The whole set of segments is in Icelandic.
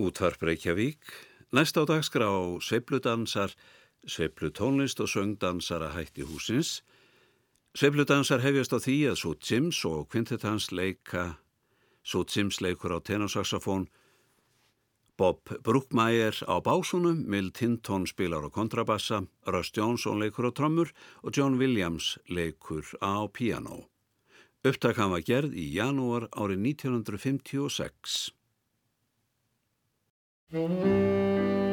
Útvarp Reykjavík, næst á dagskrá sveipludansar, sveiplutónlist og söngdansara hætti húsins. Sveipludansar hefjast á því að svo Jims og Quintetans leika, svo Jims leikur á tenorsaxofón, Bob Brookmeyer á básunum, Mill Tinton spilar á kontrabassa, Russ Johnson leikur á trommur og John Williams leikur á piano. Upptakan var gerð í janúar árið 1956. Mm-hmm.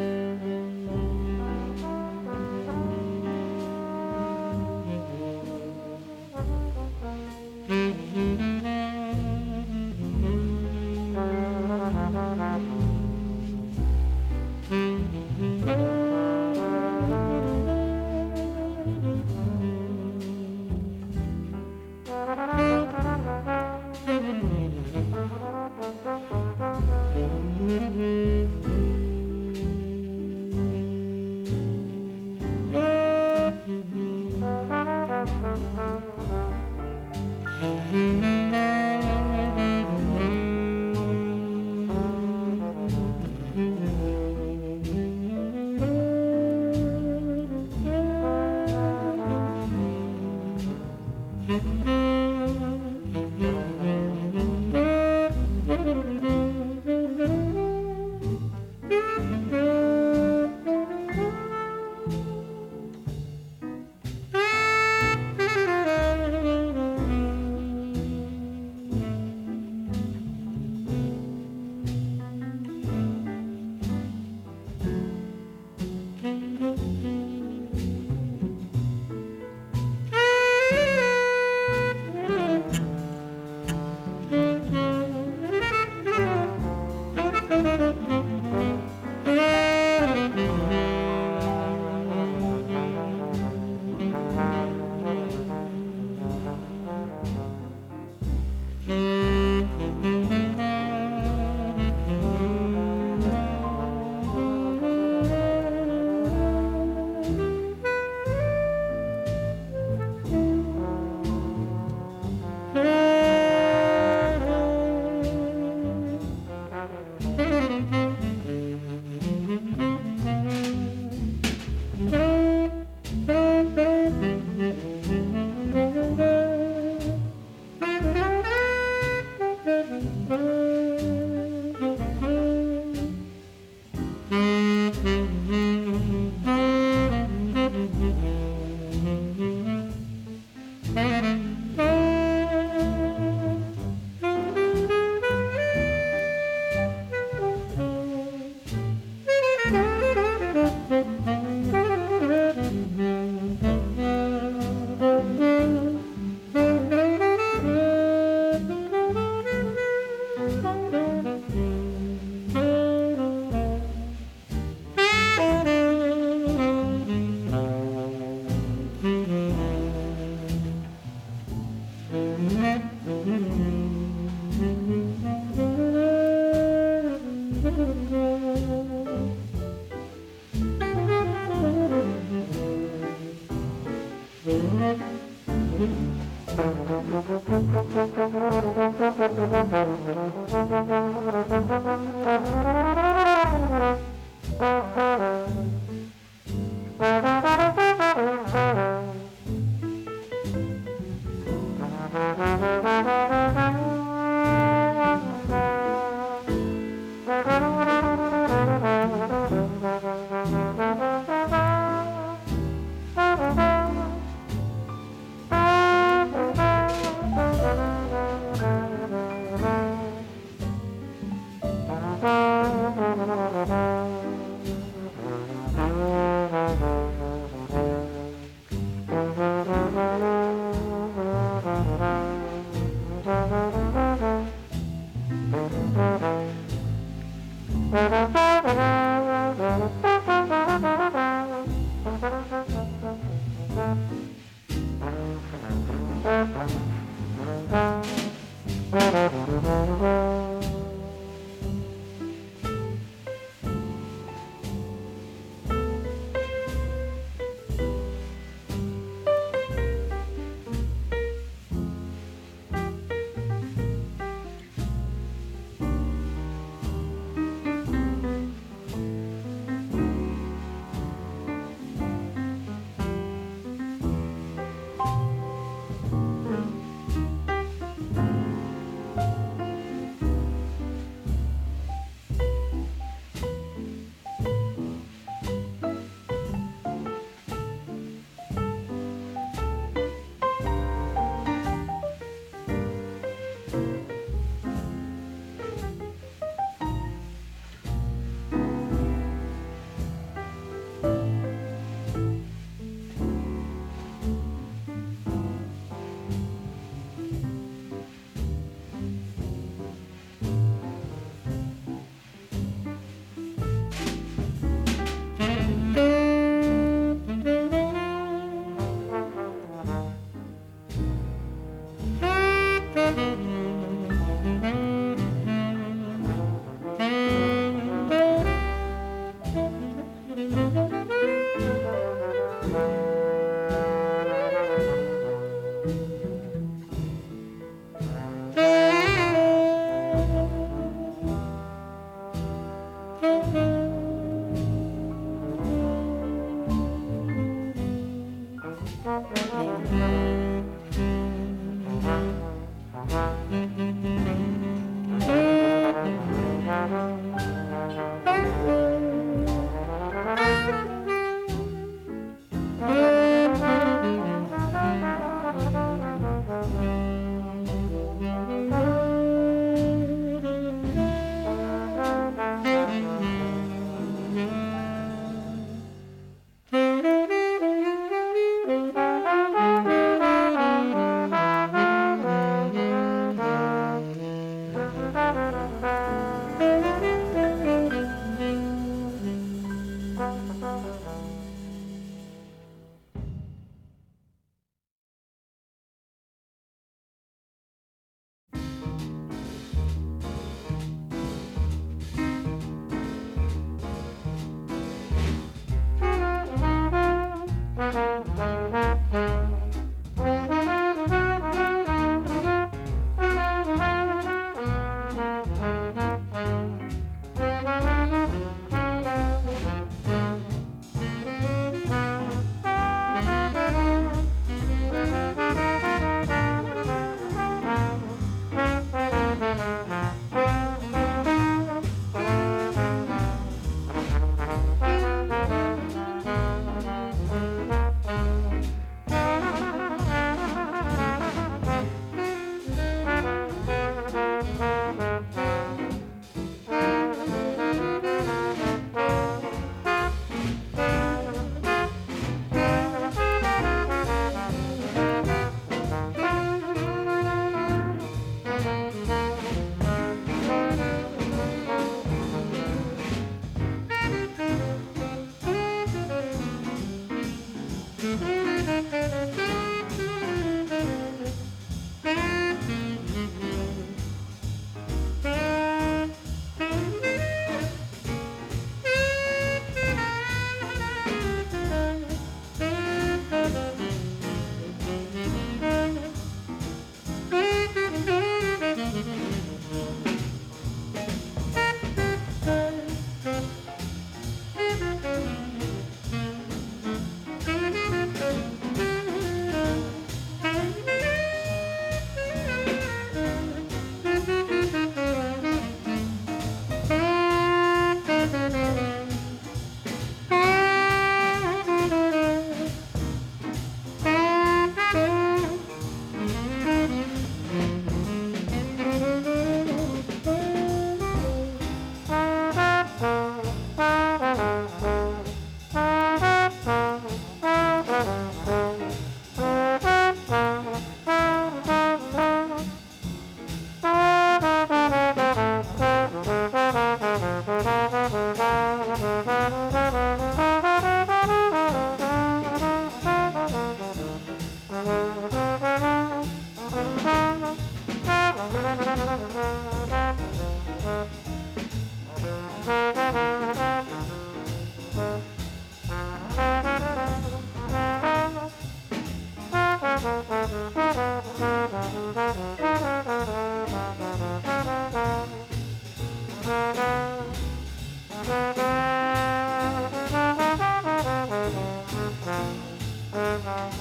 Thank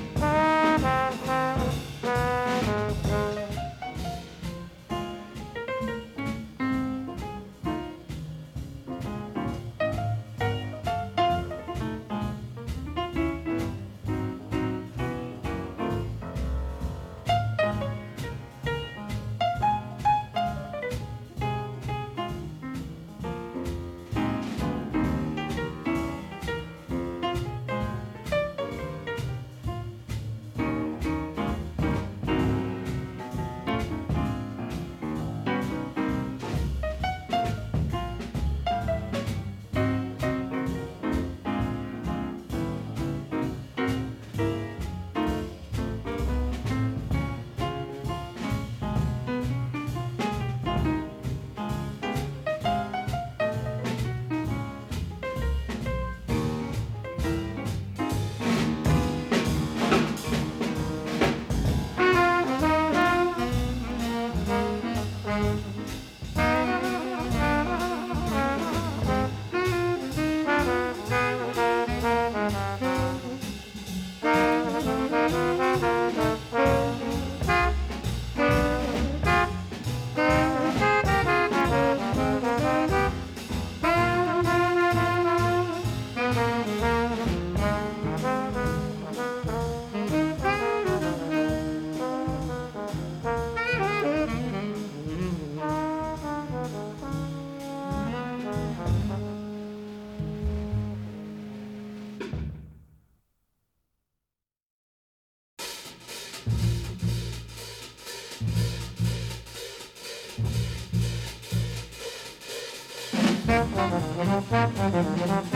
you. Müzik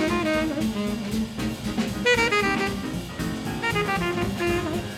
Thank you.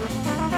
Thank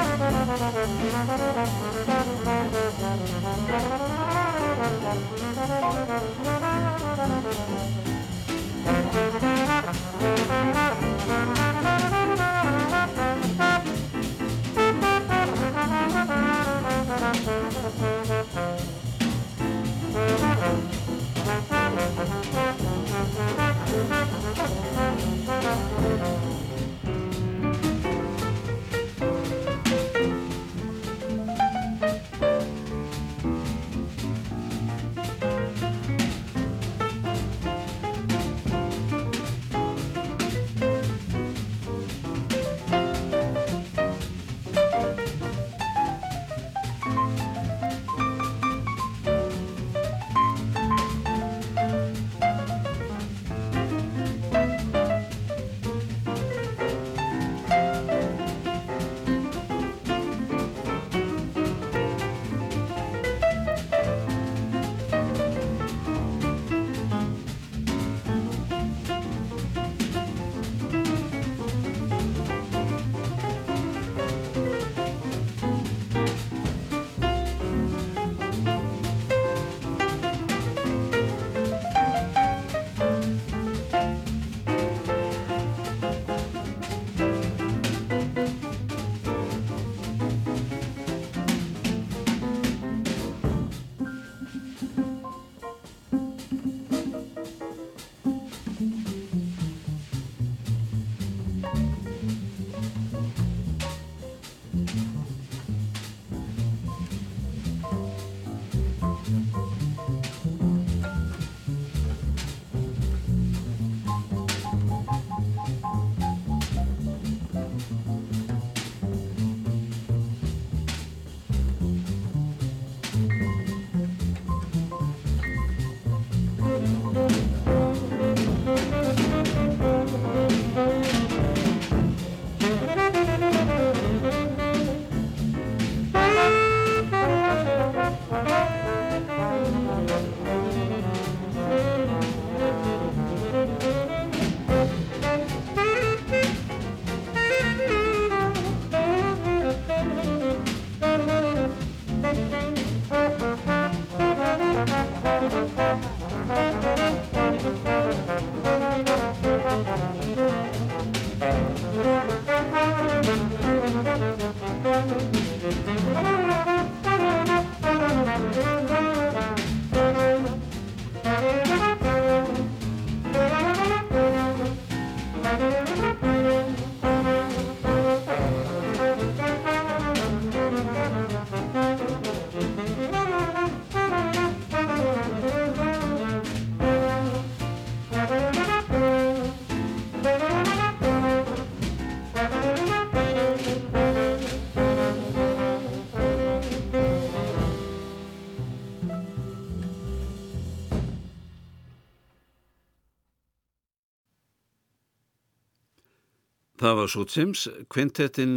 Það var svo Sims kvintettin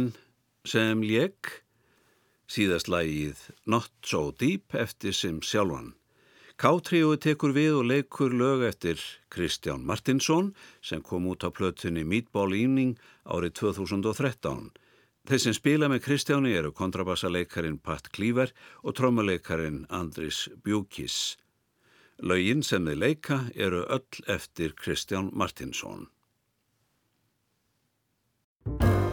sem lék síðast lægið Not So Deep eftir Sims sjálfan. K-tríói tekur við og leikur lög eftir Kristján Martinsson sem kom út á plötunni Meatball Evening árið 2013. Þeir sem spila með Kristjáni eru kontrabassaleikarin Pat Klíver og trommuleikarin Andris Bjúkis. Lögin sem þeir leika eru öll eftir Kristján Martinsson. Thank you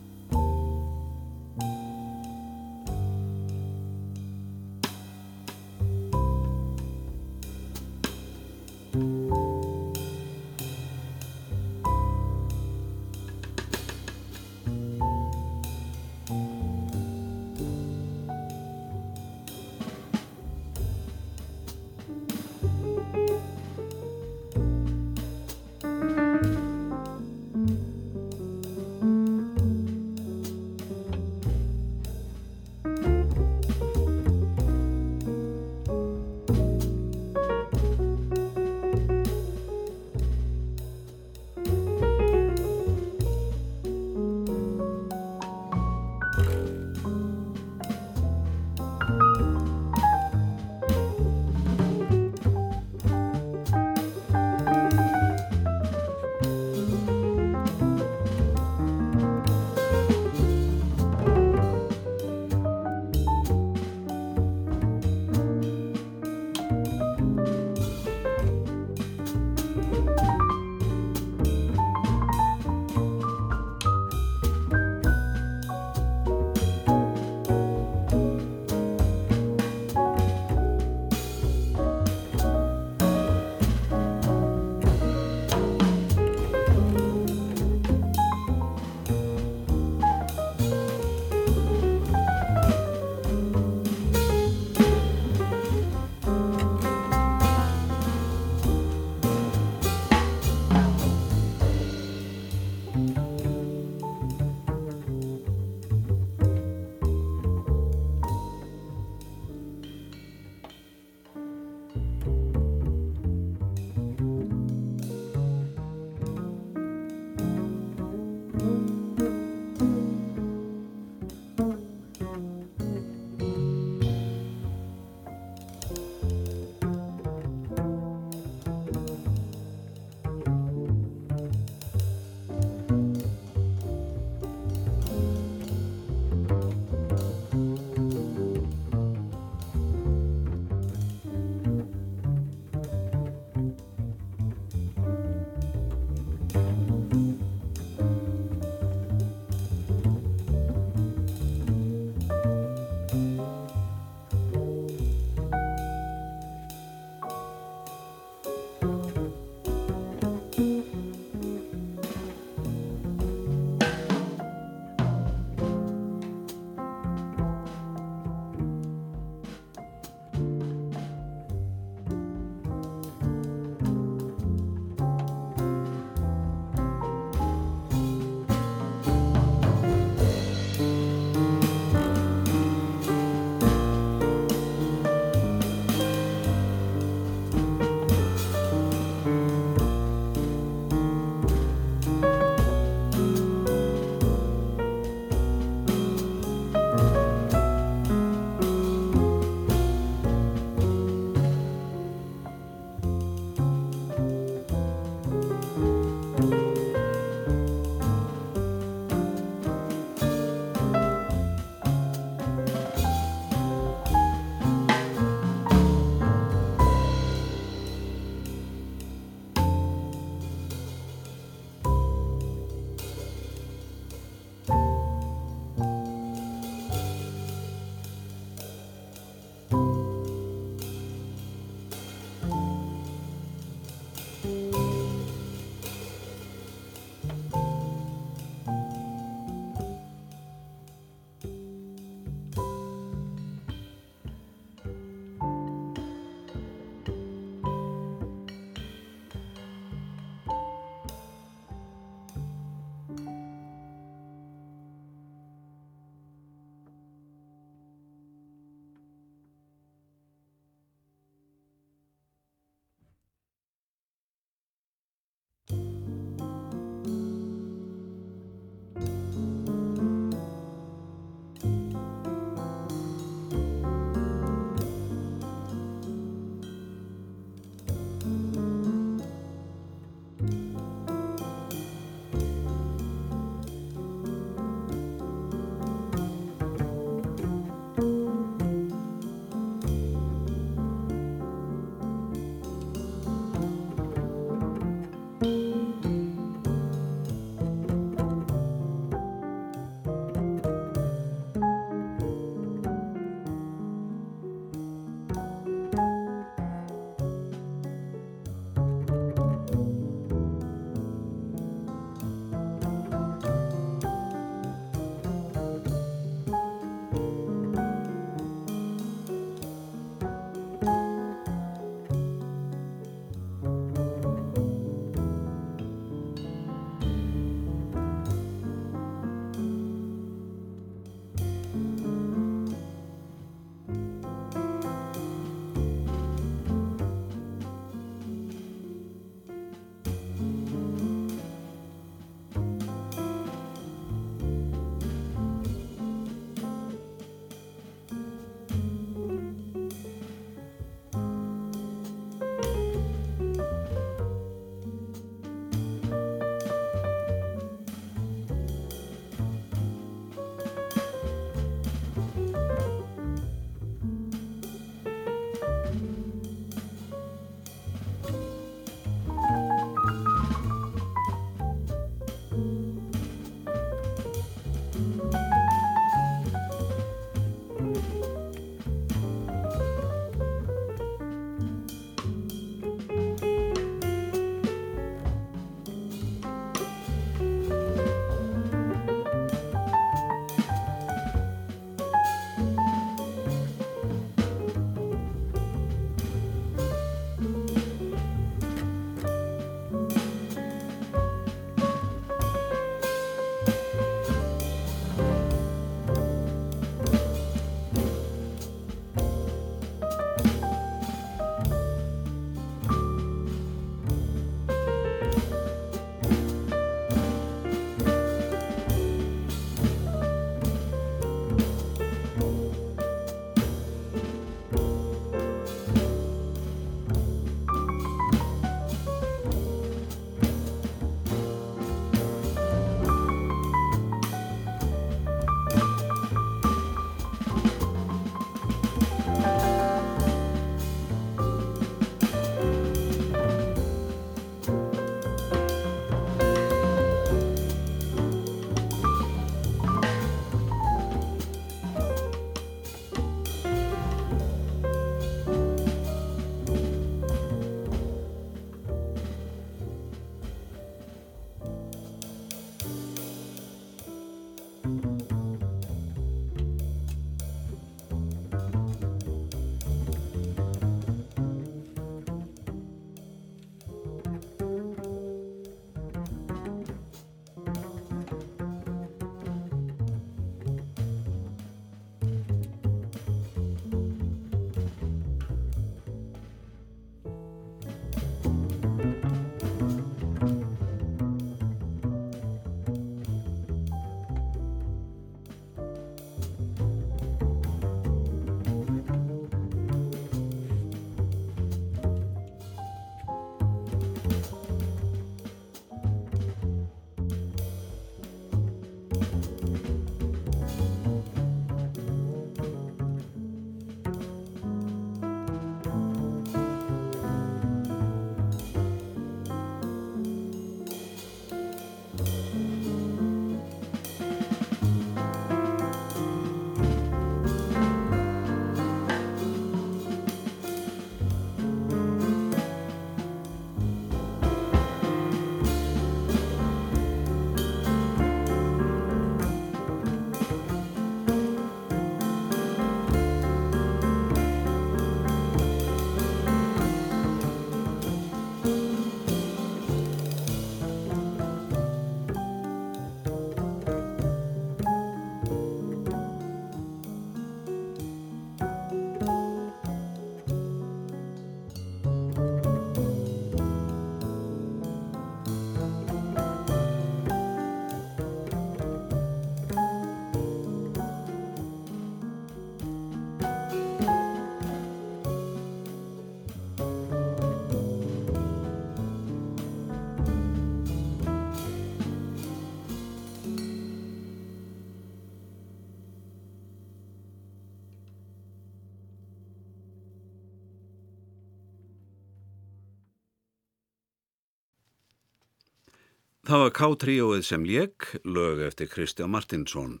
Það var K-tríóið sem lék, lög eftir Kristján Martinsson.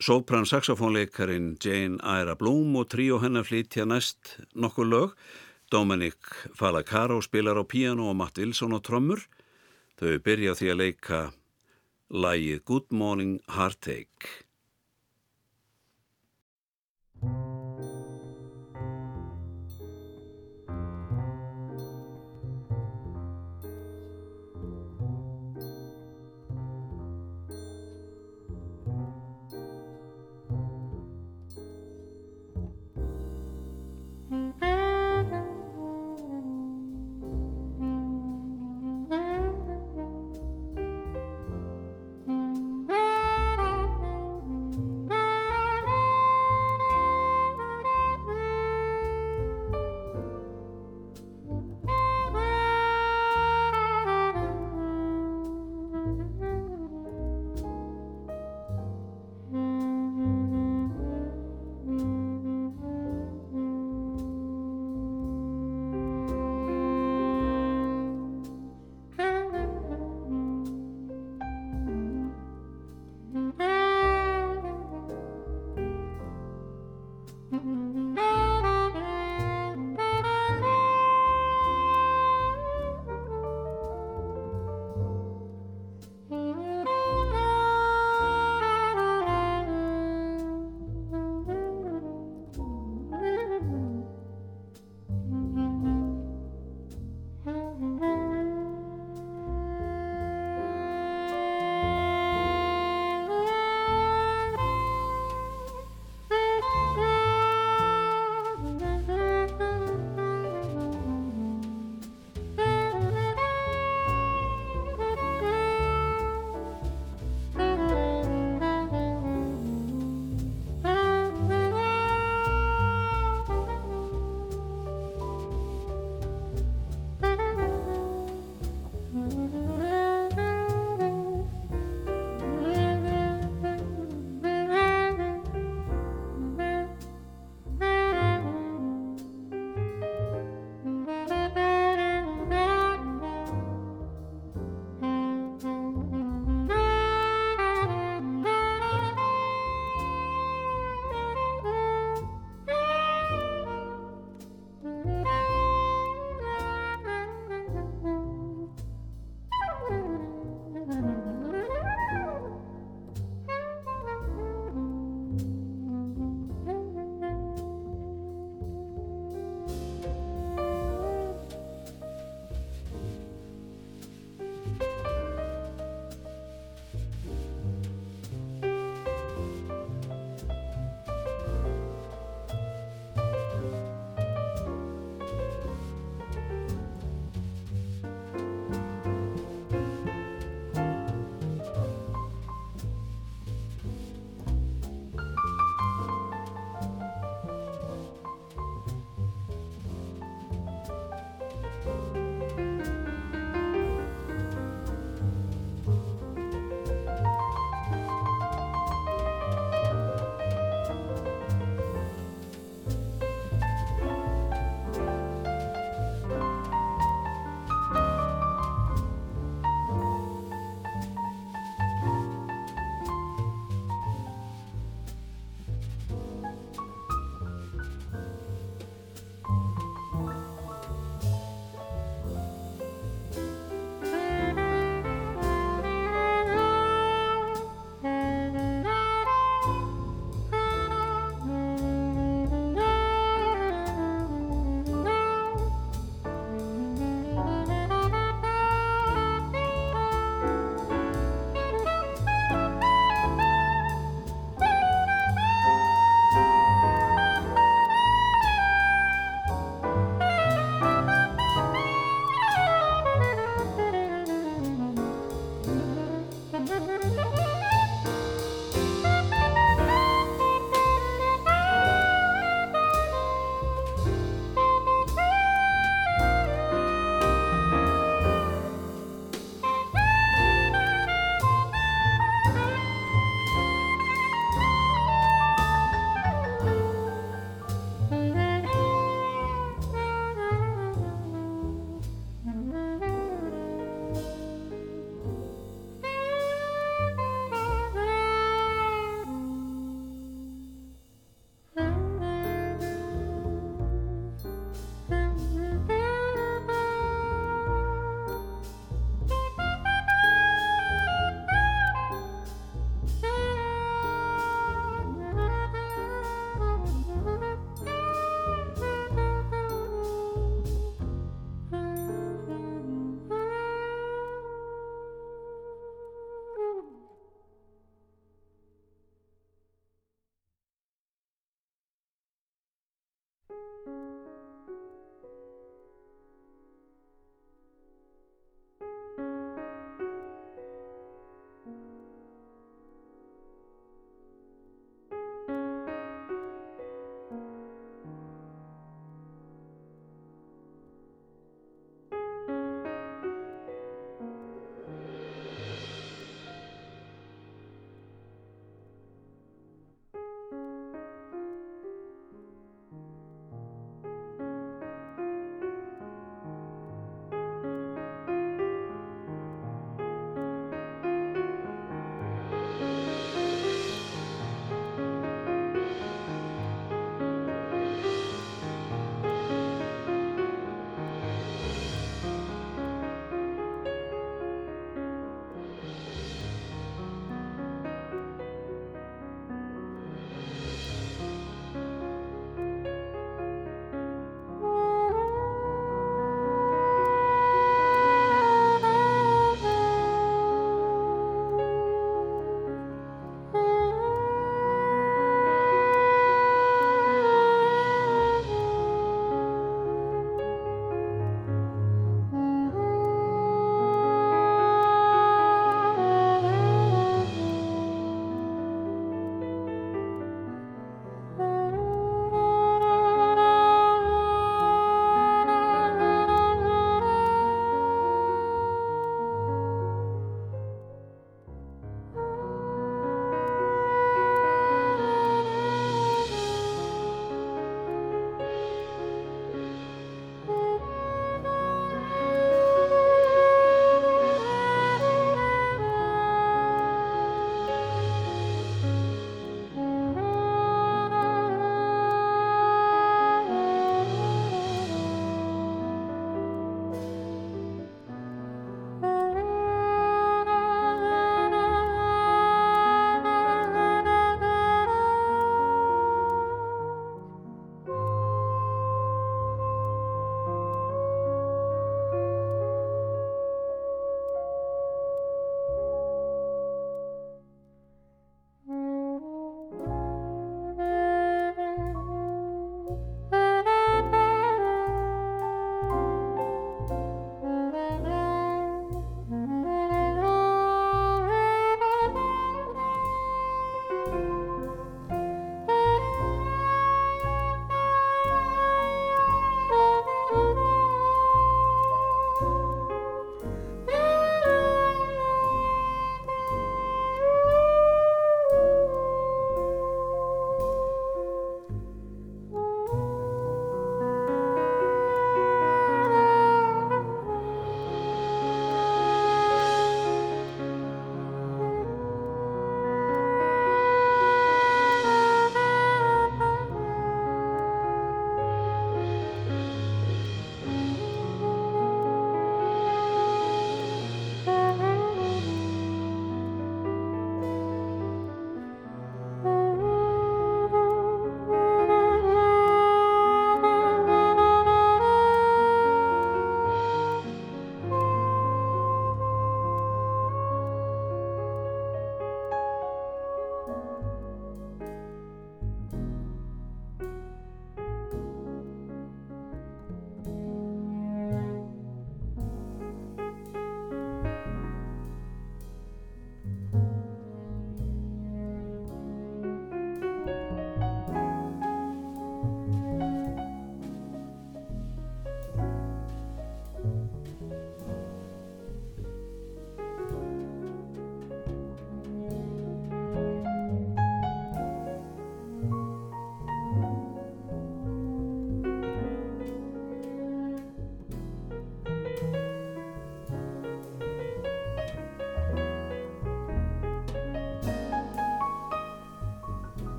Sopran saxofónleikarin Jane Ira Bloom og tríó hennar flytja næst nokkur lög. Dominic Falacaro spilar á piano og Matt Wilson á trommur. Þau byrja því að leika lægið Good Morning Heartache.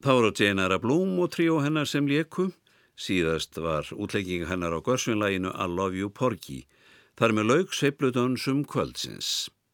Þá eru Jenara Blum og tríó hennar sem leku. Síðast var útlegginga hennar á görsvinlæginu I Love You Porgy. Þar með laug seifludönsum kvöldsins.